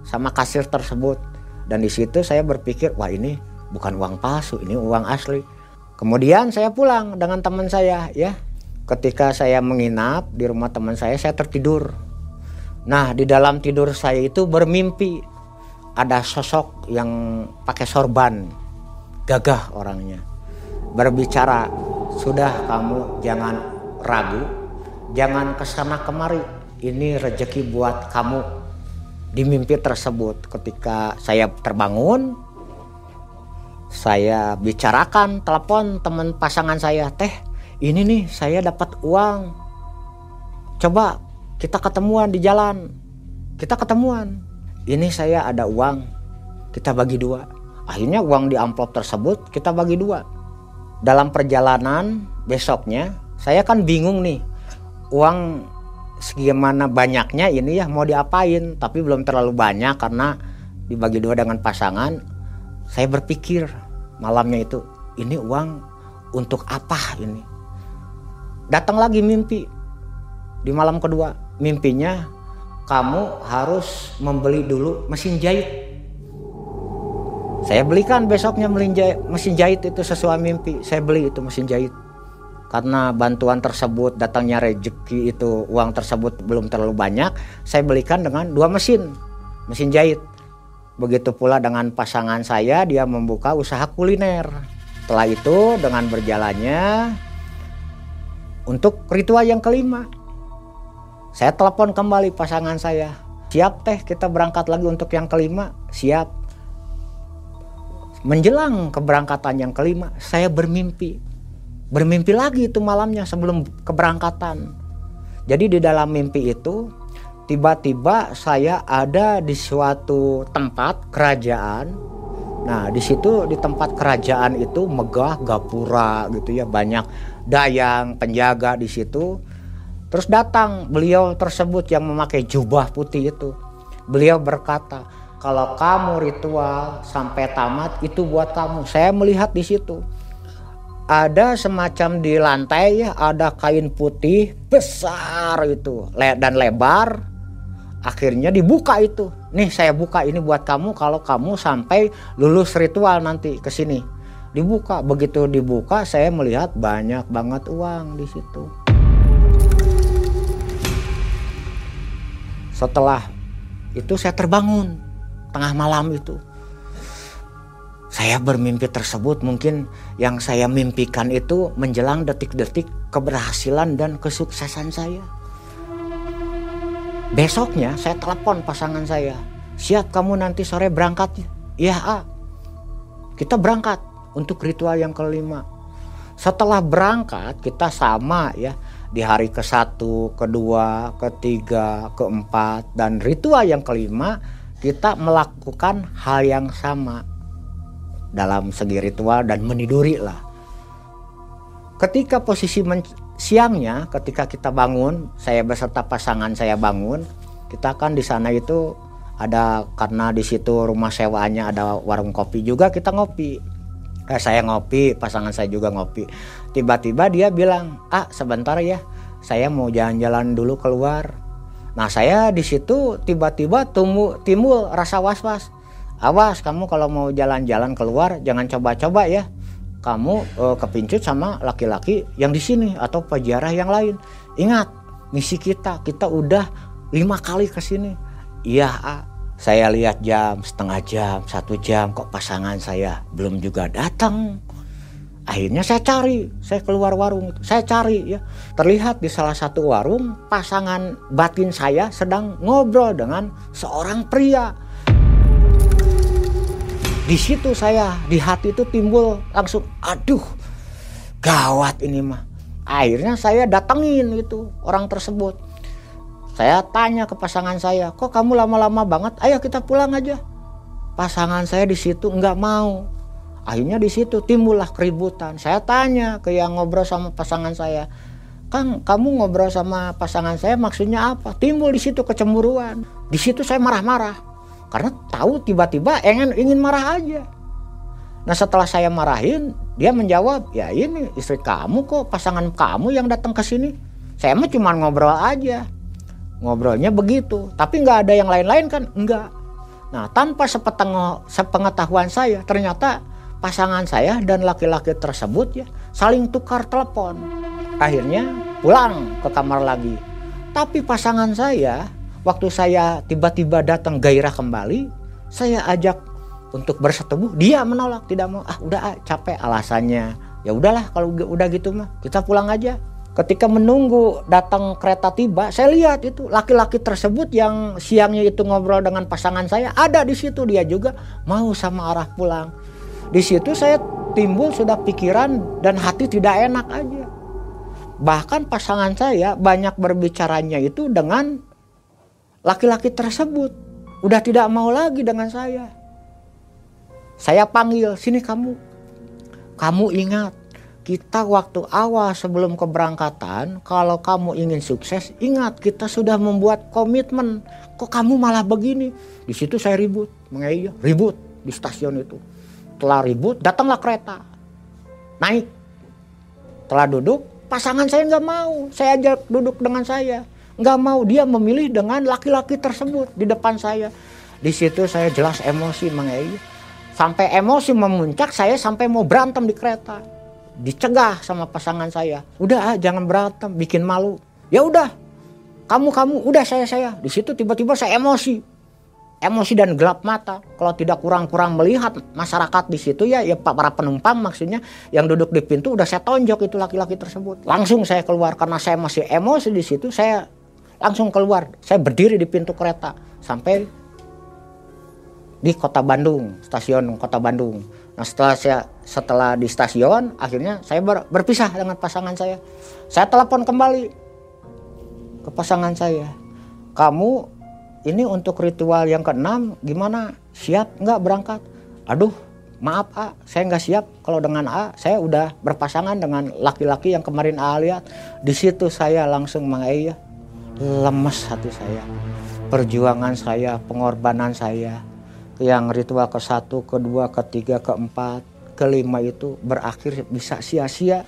sama kasir tersebut. Dan di situ saya berpikir wah ini bukan uang palsu ini uang asli. Kemudian saya pulang dengan teman saya ya. Ketika saya menginap di rumah teman saya saya tertidur. Nah di dalam tidur saya itu bermimpi ada sosok yang pakai sorban gagah orangnya. Berbicara sudah kamu jangan ragu jangan ke sana kemari. Ini rejeki buat kamu. Di mimpi tersebut ketika saya terbangun saya bicarakan telepon teman pasangan saya teh ini nih saya dapat uang. Coba kita ketemuan di jalan. Kita ketemuan ini saya ada uang kita bagi dua. Akhirnya uang di amplop tersebut kita bagi dua. Dalam perjalanan besoknya saya kan bingung nih uang segimana banyaknya ini ya mau diapain tapi belum terlalu banyak karena dibagi dua dengan pasangan. Saya berpikir malamnya itu ini uang untuk apa ini? Datang lagi mimpi. Di malam kedua mimpinya kamu harus membeli dulu mesin jahit. Saya belikan besoknya mesin jahit itu sesuai mimpi. Saya beli itu mesin jahit. Karena bantuan tersebut datangnya rezeki itu uang tersebut belum terlalu banyak saya belikan dengan dua mesin. Mesin jahit. Begitu pula dengan pasangan saya dia membuka usaha kuliner. Setelah itu dengan berjalannya untuk ritual yang kelima saya telepon kembali pasangan saya siap teh kita berangkat lagi untuk yang kelima siap menjelang keberangkatan yang kelima saya bermimpi bermimpi lagi itu malamnya sebelum keberangkatan. Jadi di dalam mimpi itu tiba-tiba saya ada di suatu tempat kerajaan. Nah, di situ di tempat kerajaan itu megah gapura gitu ya, banyak dayang, penjaga di situ. Terus datang beliau tersebut yang memakai jubah putih itu. Beliau berkata, "Kalau kamu ritual sampai tamat itu buat kamu." Saya melihat di situ. Ada semacam di lantai ya ada kain putih besar itu dan lebar. Akhirnya dibuka itu. Nih saya buka ini buat kamu kalau kamu sampai lulus ritual nanti ke sini. Dibuka. Begitu dibuka saya melihat banyak banget uang di situ setelah itu saya terbangun tengah malam itu saya bermimpi tersebut mungkin yang saya mimpikan itu menjelang detik-detik keberhasilan dan kesuksesan saya. Besoknya saya telepon pasangan saya. Siap kamu nanti sore berangkat? Iya A. Kita berangkat untuk ritual yang kelima. Setelah berangkat kita sama ya di hari ke satu, kedua, ketiga, keempat dan ritual yang kelima kita melakukan hal yang sama dalam segi ritual dan meniduri lah. Ketika posisi siangnya, ketika kita bangun, saya beserta pasangan saya bangun, kita kan di sana itu ada karena di situ rumah sewaannya ada warung kopi juga kita ngopi. Eh, saya ngopi, pasangan saya juga ngopi. Tiba-tiba dia bilang, ah sebentar ya, saya mau jalan-jalan dulu keluar. Nah saya di situ tiba-tiba timbul rasa was-was. Awas kamu kalau mau jalan-jalan keluar jangan coba-coba ya. Kamu uh, kepincut sama laki-laki yang di sini atau pejarah yang lain. Ingat misi kita kita udah lima kali ke sini. Iya saya lihat jam setengah jam satu jam kok pasangan saya belum juga datang. Akhirnya saya cari saya keluar warung itu. Saya cari ya. Terlihat di salah satu warung pasangan batin saya sedang ngobrol dengan seorang pria. Di situ saya di hati itu timbul langsung aduh gawat ini mah. Akhirnya saya datengin itu orang tersebut saya tanya ke pasangan saya kok kamu lama-lama banget ayo kita pulang aja pasangan saya di situ nggak mau akhirnya di situ timbullah keributan saya tanya ke yang ngobrol sama pasangan saya Kang, kamu ngobrol sama pasangan saya maksudnya apa? Timbul di situ kecemburuan. Di situ saya marah-marah karena tahu tiba-tiba ingin ingin marah aja. Nah setelah saya marahin, dia menjawab, ya ini istri kamu kok, pasangan kamu yang datang ke sini. Saya mah cuma ngobrol aja. Ngobrolnya begitu, tapi nggak ada yang lain-lain kan? Enggak. Nah tanpa sepengetahuan saya, ternyata pasangan saya dan laki-laki tersebut ya saling tukar telepon. Akhirnya pulang ke kamar lagi. Tapi pasangan saya Waktu saya tiba-tiba datang gairah kembali, saya ajak untuk bersetubuh, dia menolak, tidak mau. Ah, udah ah, capek alasannya. Ya udahlah kalau udah gitu mah, kita pulang aja. Ketika menunggu datang kereta tiba, saya lihat itu laki-laki tersebut yang siangnya itu ngobrol dengan pasangan saya ada di situ dia juga mau sama arah pulang. Di situ saya timbul sudah pikiran dan hati tidak enak aja. Bahkan pasangan saya banyak berbicaranya itu dengan laki-laki tersebut. Udah tidak mau lagi dengan saya. Saya panggil, sini kamu. Kamu ingat, kita waktu awal sebelum keberangkatan, kalau kamu ingin sukses, ingat kita sudah membuat komitmen. Kok kamu malah begini? Di situ saya ribut, mengaya, ribut di stasiun itu. Telah ribut, datanglah kereta, naik. Telah duduk, pasangan saya nggak mau. Saya ajak duduk dengan saya, nggak mau. Dia memilih dengan laki-laki tersebut di depan saya. Di situ saya jelas emosi, mengaya Sampai emosi memuncak, saya sampai mau berantem di kereta. Dicegah sama pasangan saya. Udah ah, jangan berantem, bikin malu. Ya udah, kamu kamu, udah saya saya. Di situ tiba-tiba saya emosi, emosi dan gelap mata. Kalau tidak kurang-kurang melihat masyarakat di situ ya, ya para penumpang maksudnya yang duduk di pintu udah saya tonjok itu laki-laki tersebut. Langsung saya keluar karena saya masih emosi di situ. Saya langsung keluar. Saya berdiri di pintu kereta sampai di kota Bandung, stasiun kota Bandung. Nah setelah saya setelah di stasiun, akhirnya saya ber, berpisah dengan pasangan saya. Saya telepon kembali ke pasangan saya. Kamu ini untuk ritual yang keenam gimana? Siap nggak berangkat? Aduh, maaf A, saya nggak siap. Kalau dengan A, saya udah berpasangan dengan laki-laki yang kemarin A lihat. Di situ saya langsung mengaya, lemes hati saya. Perjuangan saya, pengorbanan saya, yang ritual ke satu, kedua, ketiga, keempat, kelima itu berakhir bisa sia-sia.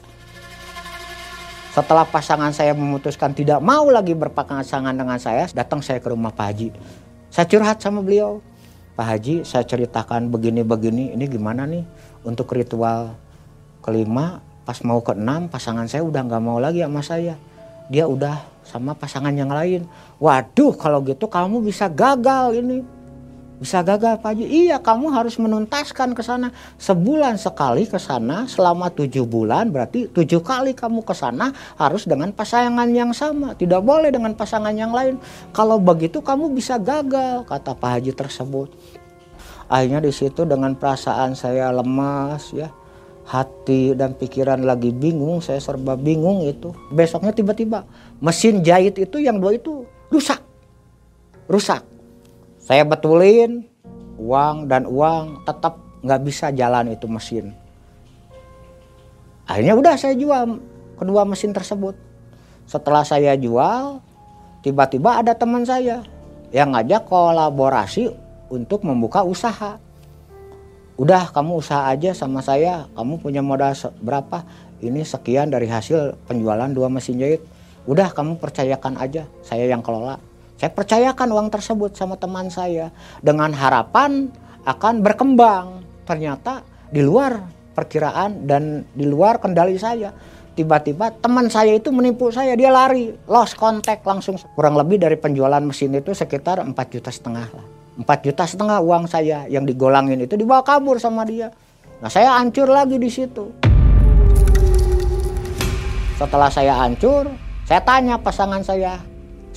Setelah pasangan saya memutuskan tidak mau lagi berpasangan dengan saya, datang saya ke rumah Pak Haji. Saya curhat sama beliau. Pak Haji, saya ceritakan begini-begini, ini gimana nih untuk ritual kelima, pas mau ke enam, pasangan saya udah nggak mau lagi sama saya. Dia udah sama pasangan yang lain. Waduh, kalau gitu kamu bisa gagal ini bisa gagal Pak Haji. Iya kamu harus menuntaskan ke sana. Sebulan sekali ke sana selama tujuh bulan berarti tujuh kali kamu ke sana harus dengan pasangan yang sama. Tidak boleh dengan pasangan yang lain. Kalau begitu kamu bisa gagal kata Pak Haji tersebut. Akhirnya di situ dengan perasaan saya lemas ya. Hati dan pikiran lagi bingung, saya serba bingung itu. Besoknya tiba-tiba mesin jahit itu yang dua itu rusak. Rusak saya betulin uang dan uang tetap nggak bisa jalan itu mesin. Akhirnya udah saya jual kedua mesin tersebut. Setelah saya jual, tiba-tiba ada teman saya yang ngajak kolaborasi untuk membuka usaha. Udah kamu usaha aja sama saya, kamu punya modal berapa? Ini sekian dari hasil penjualan dua mesin jahit. Udah kamu percayakan aja, saya yang kelola. Saya percayakan uang tersebut sama teman saya dengan harapan akan berkembang. Ternyata di luar perkiraan dan di luar kendali saya. Tiba-tiba teman saya itu menipu saya, dia lari, lost contact langsung. Kurang lebih dari penjualan mesin itu sekitar 4 juta setengah lah. 4 juta setengah uang saya yang digolangin itu dibawa kabur sama dia. Nah saya hancur lagi di situ. Setelah saya hancur, saya tanya pasangan saya,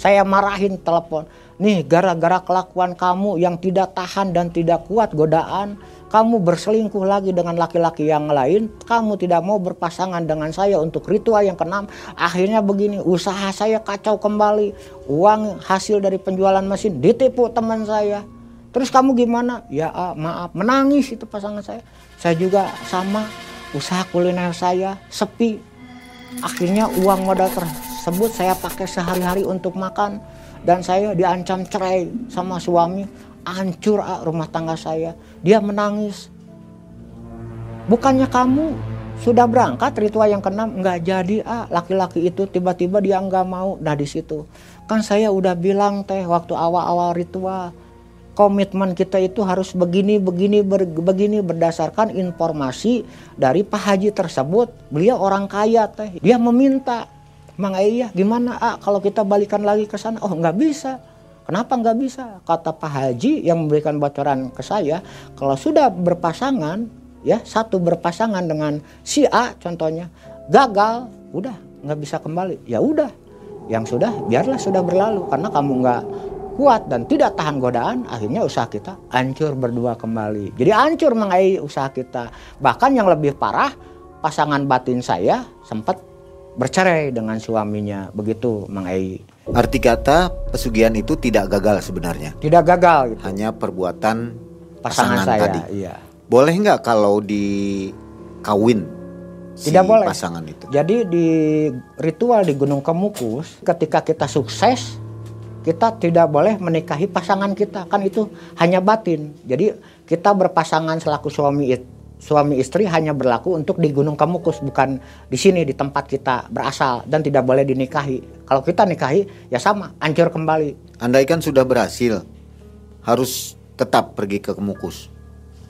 saya marahin telepon. Nih gara-gara kelakuan kamu yang tidak tahan dan tidak kuat godaan. Kamu berselingkuh lagi dengan laki-laki yang lain. Kamu tidak mau berpasangan dengan saya untuk ritual yang keenam. Akhirnya begini, usaha saya kacau kembali. Uang hasil dari penjualan mesin ditipu teman saya. Terus kamu gimana? Ya ah, maaf, menangis itu pasangan saya. Saya juga sama, usaha kuliner saya sepi. Akhirnya uang modal ter tersebut saya pakai sehari-hari untuk makan. Dan saya diancam cerai sama suami. Hancur ah, rumah tangga saya. Dia menangis. Bukannya kamu sudah berangkat ritual yang keenam? Nggak jadi ah. Laki-laki itu tiba-tiba dia nggak mau. Nah di situ. Kan saya udah bilang teh waktu awal-awal ritual komitmen kita itu harus begini begini ber, begini berdasarkan informasi dari Pak Haji tersebut. Beliau orang kaya teh. Dia meminta Mang iya gimana ah kalau kita balikan lagi ke sana? Oh nggak bisa. Kenapa nggak bisa? Kata Pak Haji yang memberikan bocoran ke saya, kalau sudah berpasangan, ya satu berpasangan dengan si A contohnya, gagal, udah nggak bisa kembali. Ya udah, yang sudah biarlah sudah berlalu karena kamu nggak kuat dan tidak tahan godaan, akhirnya usaha kita hancur berdua kembali. Jadi hancur mengai usaha kita. Bahkan yang lebih parah, pasangan batin saya sempat bercerai dengan suaminya begitu Mang Ei Arti kata pesugihan itu tidak gagal sebenarnya. tidak gagal gitu Hanya perbuatan pasangan, pasangan, saya tadi. iya Boleh nggak kalau dikawin si Tidak boleh. pasangan itu? Jadi di ritual di Gunung Kemukus, ketika kita sukses, kita tidak boleh menikahi pasangan kita, kan itu hanya batin. Jadi kita berpasangan selaku suami suami istri hanya berlaku untuk di Gunung Kemukus, bukan di sini di tempat kita berasal dan tidak boleh dinikahi. Kalau kita nikahi, ya sama, hancur kembali. Andaikan sudah berhasil, harus tetap pergi ke Kemukus.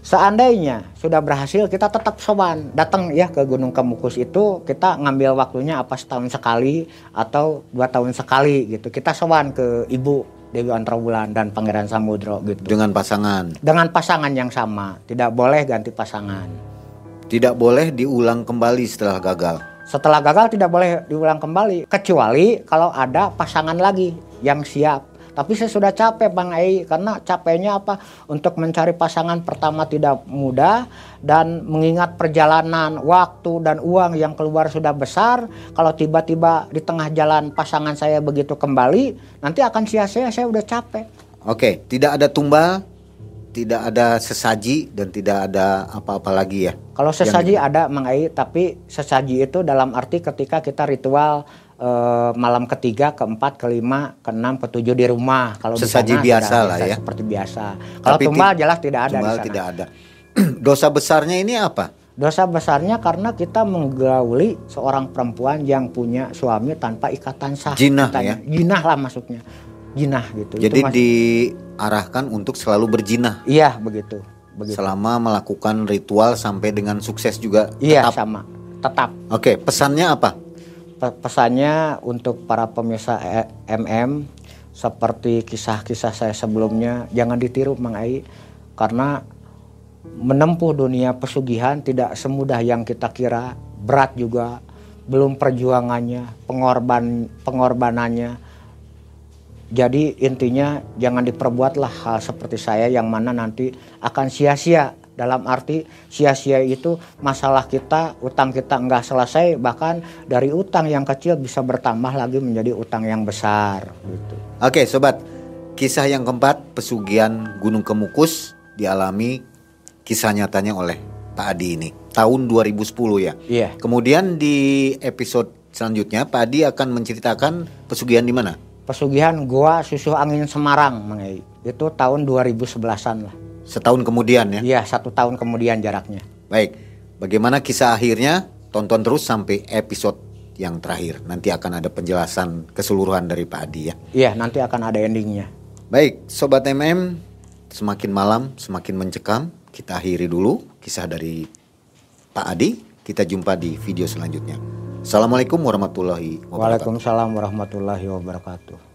Seandainya sudah berhasil, kita tetap sowan datang ya ke Gunung Kemukus itu kita ngambil waktunya apa setahun sekali atau dua tahun sekali gitu. Kita sowan ke Ibu Dewi Antarbulan dan Pangeran Samudro gitu. Dengan pasangan. Dengan pasangan yang sama, tidak boleh ganti pasangan. Tidak boleh diulang kembali setelah gagal. Setelah gagal tidak boleh diulang kembali kecuali kalau ada pasangan lagi yang siap. Tapi saya sudah capek Bang Ei karena capeknya apa? Untuk mencari pasangan pertama tidak mudah dan mengingat perjalanan waktu dan uang yang keluar sudah besar. Kalau tiba-tiba di tengah jalan pasangan saya begitu kembali, nanti akan sia-sia. Saya udah capek. Oke, tidak ada tumbal, tidak ada sesaji dan tidak ada apa-apa lagi ya. Kalau sesaji ada Mang Ei, tapi sesaji itu dalam arti ketika kita ritual eh, malam ketiga, keempat, kelima, keenam, ketujuh di rumah. Kalau di Sesaji sana biasa tidak lah ya. Seperti biasa. Kalau Tapi tumbal jelas tidak ada Tumbal di sana. tidak ada. Dosa besarnya ini apa? Dosa besarnya karena kita menggauli seorang perempuan yang punya suami tanpa ikatan sah. Jinah Katanya. ya? Jinah lah masuknya. Jinah gitu. Itu Jadi mas- diarahkan untuk selalu berjinah Iya begitu. Begitu. selama melakukan ritual sampai dengan sukses juga. Iya tetap. sama. Tetap. Oke, pesannya apa? Pe- pesannya untuk para pemirsa MM seperti kisah-kisah saya sebelumnya jangan ditiru Mang Ai karena menempuh dunia pesugihan tidak semudah yang kita kira berat juga belum perjuangannya pengorban pengorbanannya. Jadi intinya jangan diperbuatlah hal seperti saya yang mana nanti akan sia-sia dalam arti sia-sia itu masalah kita utang kita nggak selesai bahkan dari utang yang kecil bisa bertambah lagi menjadi utang yang besar gitu. Oke, sobat. Kisah yang keempat, pesugihan Gunung Kemukus dialami kisah nyatanya oleh Pak Adi ini. Tahun 2010 ya. Iya. Kemudian di episode selanjutnya Pak Adi akan menceritakan pesugihan di mana? Pesugihan gua susu angin Semarang Mengai. itu tahun 2011an lah. Setahun kemudian ya. Iya satu tahun kemudian jaraknya. Baik. Bagaimana kisah akhirnya? Tonton terus sampai episode yang terakhir. Nanti akan ada penjelasan keseluruhan dari Pak Adi ya. Iya nanti akan ada endingnya. Baik, sobat MM, semakin malam semakin mencekam. Kita akhiri dulu kisah dari Pak Adi. Kita jumpa di video selanjutnya. Assalamualaikum warahmatullahi wabarakatuh. Waalaikumsalam warahmatullahi wabarakatuh.